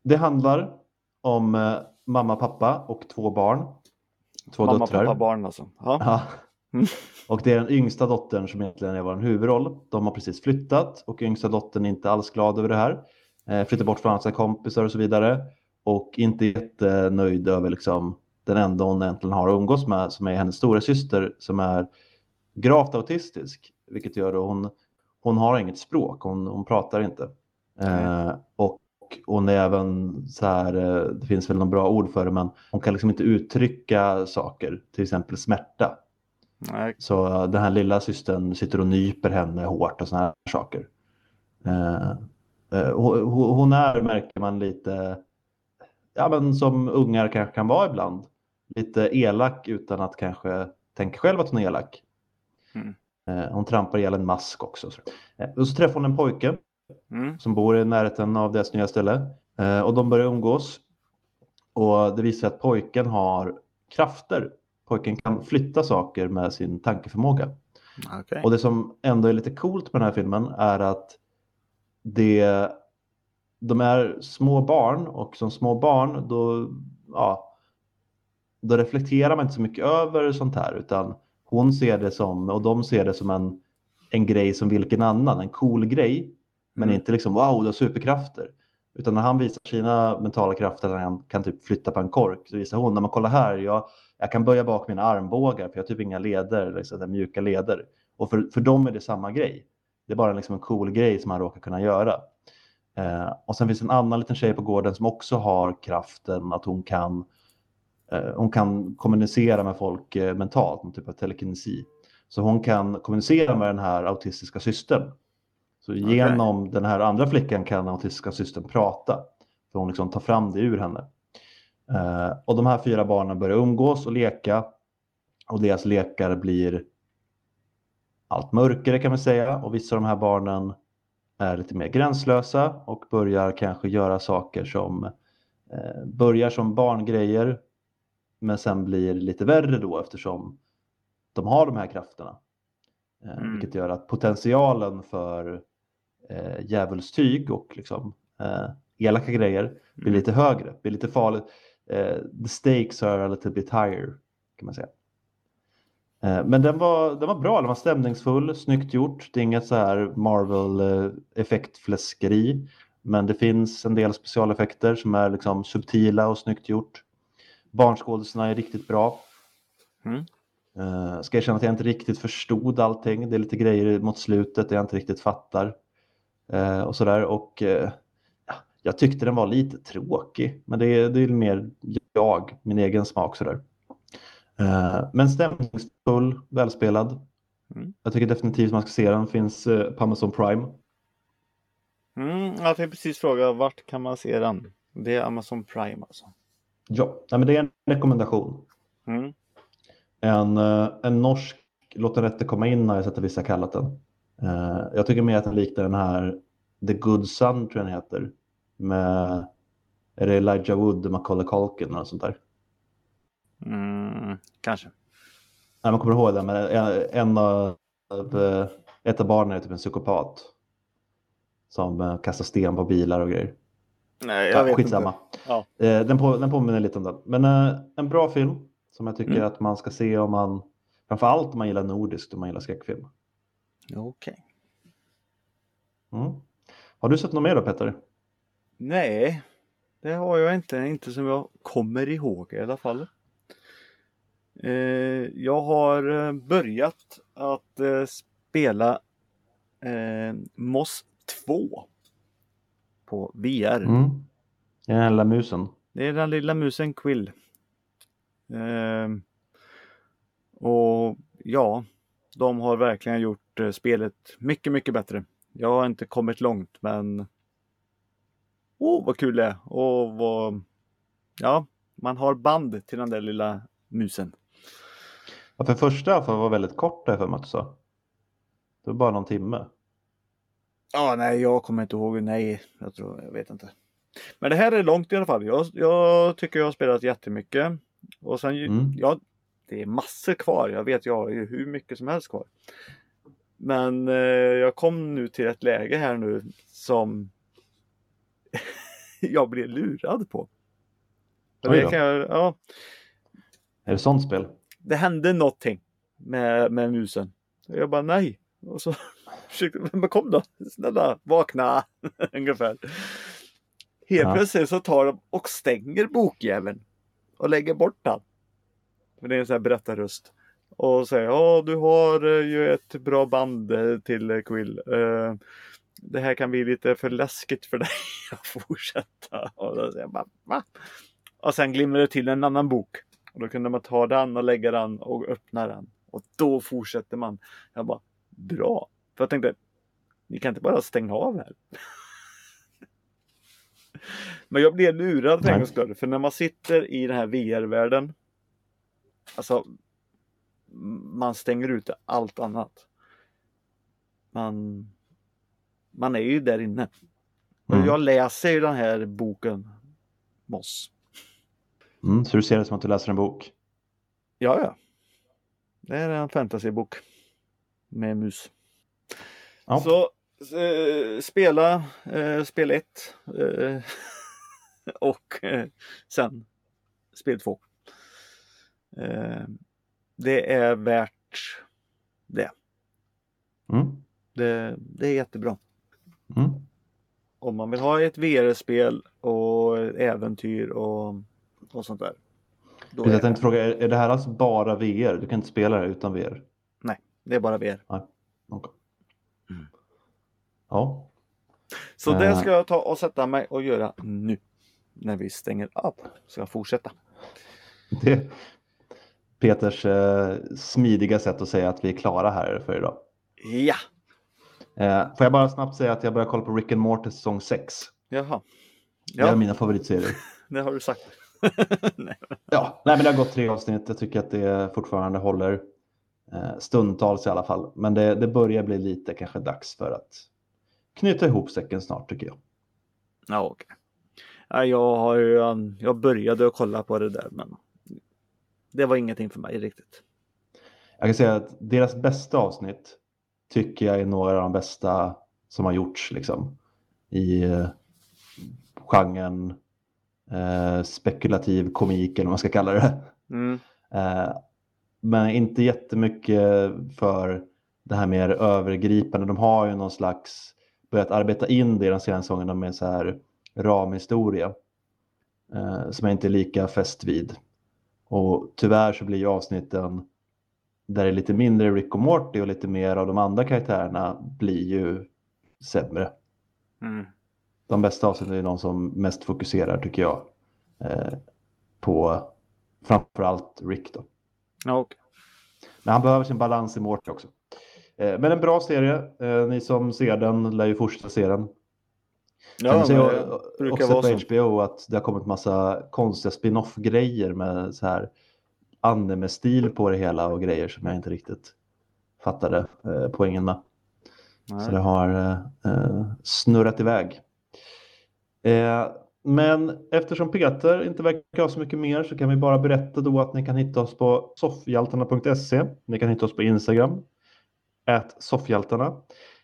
det handlar om mamma, pappa och två barn. Två Mamma, döttrar. pappa, barn alltså. Ja. Mm. <laughs> Och det är den yngsta dottern som egentligen är vår huvudroll. De har precis flyttat och yngsta dottern är inte alls glad över det här. Eh, flyttar bort från sina kompisar och så vidare. Och inte jättenöjd över liksom den enda hon egentligen har att umgås med som är hennes stora syster som är gravt autistisk, vilket gör att hon, hon har inget språk, hon, hon pratar inte. Eh, och hon är även så här, eh, det finns väl några bra ord för det, men hon kan liksom inte uttrycka saker, till exempel smärta. Nej. Så eh, den här lilla systern sitter och nyper henne hårt och sådana här saker. Eh, eh, hon, är, märker man, lite, ja men som ungar kanske kan vara ibland. Lite elak utan att kanske tänka själv att hon är elak. Mm. Eh, hon trampar ihjäl en mask också. Så. Eh, och så träffar hon en pojke Mm. som bor i närheten av deras nya ställe. Eh, och de börjar umgås. Och det visar sig att pojken har krafter. Pojken kan flytta saker med sin tankeförmåga. Okej. Och det som ändå är lite coolt med den här filmen är att det, de är små barn och som små barn då, ja, då reflekterar man inte så mycket över sånt här utan hon ser det som, och de ser det som en, en grej som vilken annan, en cool grej. Men Mm. inte liksom wow, du har superkrafter. Utan när han visar sina mentala krafter, när han kan typ flytta på en kork, så visar hon, när man kollar här, jag, jag kan böja bak mina armbågar för jag har typ inga leder, liksom, mjuka leder. Och för, för dem är det samma grej. Det är bara liksom en cool grej som han råkar kunna göra. Eh, och sen finns en annan liten tjej på gården som också har kraften att hon kan, eh, hon kan kommunicera med folk eh, mentalt, en typ av telekinesi. Så hon kan kommunicera med den här autistiska systern. Så genom den här andra flickan kan den autistiska systern prata. För hon liksom tar fram det ur henne. Eh, och de här fyra barnen börjar umgås och leka. Och deras lekar blir allt mörkare kan man säga. Och vissa av de här barnen är lite mer gränslösa och börjar kanske göra saker som eh, börjar som barngrejer men sen blir lite värre då eftersom de har de här krafterna. Eh, Mm. Vilket gör att potentialen för eh, djävulstyg och liksom, eh, elaka grejer blir Mm. lite högre, blir lite farligt. Eh, the stakes are a little bit higher kan man säga. Eh, men den var, den var bra, den var stämningsfull, snyggt gjort. Det är inget så här Marvel-effektfläskeri. Men det finns en del specialeffekter som är liksom subtila och snyggt gjort. Barnskådisarna är riktigt bra. Mm. Uh, ska erkänna att jag inte riktigt förstod allting. Det är lite grejer mot slutet där jag inte riktigt fattar. Eh, och sådär. Och eh, ja, jag tyckte den var lite tråkig. Men det är, det är mer jag, min egen smak sådär. Eh, men stämningsfull, välspelad. Mm. Jag tycker definitivt man ska se den. Finns på Amazon Prime. Mm, jag tänkte precis fråga vart kan man se den? Det är Amazon Prime alltså. Ja, men det är en rekommendation. Mm. En, en norsk Låt den rätte komma in har jag sett att vissa kallat den. Eh, jag tycker mer att den liknar den här The Good Son tror jag den heter. Med är det Elijah Wood, Macaulay Culkin eller sånt där. Mm, kanske. Nej, man kommer ihåg det, men en, en av, eh, ett av barnen är typ en psykopat. Som eh, kastar sten på bilar och grejer. Nej, jag Ja, vet skitsamma. inte. Ja. Den, på, den påminner lite om den. Men en bra film som jag tycker Mm. att man ska se om man, framförallt om man gillar nordiskt och man gillar skräckfilm. Okej. Mm. Har du sett något mer då Petter? Nej, det har jag inte. Inte som jag kommer ihåg i alla fall. Eh, jag har eh, börjat att eh, spela eh, Moss 2 på VR. Mm. Den lilla musen. Det är den lilla musen Quill. Ehm, och ja, de har verkligen gjort eh, spelet mycket, mycket bättre. Jag har inte kommit långt, men oh, vad kul det är. Och vad... Ja, man har band till den där lilla musen. Ja, för första för var väldigt kort där för mig att du sa. Det var bara någon timme. Ja, nej, jag kommer inte ihåg. Nej, jag tror, jag vet inte. Men det här är långt i alla fall. Jag, jag tycker jag har spelat jättemycket. Och sen, Mm. ja, det är massor kvar. Jag vet, jag har ju hur mycket som helst kvar. Men eh, jag kom nu till ett läge här nu som <laughs> jag blev lurad på. Det, kan jag, ja, Är det sånt spel? det hände någonting med, med musen. Jag bara nej. Och så <laughs> försökte, men kom då, snälla vakna. <laughs> Ungefär. Helt Ja. plötsligt så tar de och stänger bokjäveln. Och lägger bort den. För det är en sån här berättarröst. Och säga ja du har eh, ju ett bra band eh, till eh, Quill. Det här kan bli lite för läskigt för <laughs> dig att fortsätta. Och, då säger jag bara, Va? och sen glimrar det till en annan bok. Och då kunde man ta den och lägga den och öppna den. Och då fortsätter man. Jag bara, bra. För jag tänkte, ni kan inte bara stänga av här. <laughs> Men jag blev lurad för en gångs skull. För när man sitter i den här VR-världen. Alltså. Man stänger ute allt annat. Man. Man är ju där inne. Mm. Och jag läser ju den här boken. Moss. Mm, så du ser det som att du läser en bok? Ja, ja. Det är en fantasybok. Med mus. Ja. Så eh, spela eh, spel 1 eh, <laughs> och eh, sen spel 2. Det är värt det. Mm. det. Det är jättebra. Mm. Om man vill ha ett VR-spel och äventyr och, och sånt där. Då Jag är tänkte fråga, är, det här alltså bara VR? Du kan inte spela det utan VR? det är bara VR. Okay. Mm. Ja. Så det Eh. ska jag ta och sätta mig och göra nu. När vi stänger av. Ska jag fortsätta. Det Peters eh, smidiga sätt att säga att vi är klara här för idag. Ja, Eh, får jag bara snabbt säga att jag börjar kolla på Rick and Morty säsong 6. jaha. Det är Ja, mina favoritserier. <laughs> det har du sagt. <laughs> Nej. Ja, nej, men det har gått tre avsnitt. Jag tycker att det fortfarande håller eh, stundtals i alla fall. Men det, det börjar bli lite kanske dags för att knyta ihop säcken snart tycker jag. Ja, okej. Ja, jag har um, jag började kolla på det där men det var ingenting för mig riktigt. Jag kan säga att deras bästa avsnitt tycker jag är några av de bästa som har gjorts liksom, i eh, genren eh, spekulativ komik eller vad man ska kalla det. Mm. Eh, men inte jättemycket för det här mer övergripande. De har ju någon slags börjat arbeta in det i de senaste säsongerna med så här ramhistoria eh, som jag inte är lika fäst vid. Och tyvärr så blir ju avsnitten där det är lite mindre Rick och Morty och lite mer av de andra karaktärerna blir ju sämre. Mm. De bästa avsnitten är de som mest fokuserar tycker jag eh, på framförallt Rick då. Ja, okej. Men han behöver sin balans i Morty också. Eh, men en bra serie. Eh, ni som ser den lär ju fortsätta se den. Ja, o- brukar också vara på så. HBO att det har kommit massa konstiga spin-off-grejer med så här anime-stil på det hela och grejer som jag inte riktigt fattade eh, poängen med. Så det Nej. har eh, eh, snurrat iväg. Eh, men eftersom Peter inte verkar ha så mycket mer så kan vi bara berätta då att ni kan hitta oss på soffhjältarna.se. Ni kan hitta oss på Instagram, soffhjältarna.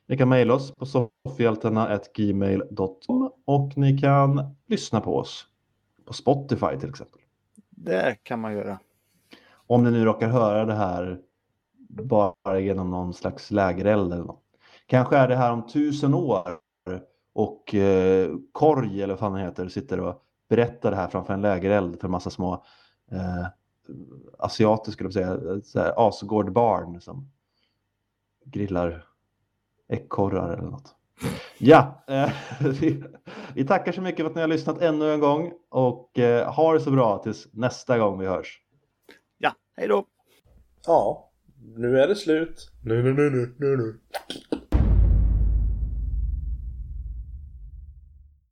Ni kan mejla oss på soffhjältarna.gmail.com och ni kan lyssna på oss på Spotify till exempel. Det kan man göra. Om ni nu råkar höra det här bara genom någon slags lägereld eller något. Kanske är det här om tusen år och eh, Korg eller vad fan heter sitter och berättar det här framför en lägereld för en massa små eh, asiater skulle jag säga, Asgård-barn som grillar ekorrar eller något. Ja, eh, <laughs> vi, vi tackar så mycket för att ni har lyssnat ännu en gång och eh, ha det så bra tills nästa gång vi hörs. Ja, hej då! Ja, nu är det slut. Nu, nu, nu, nu, nu, nu.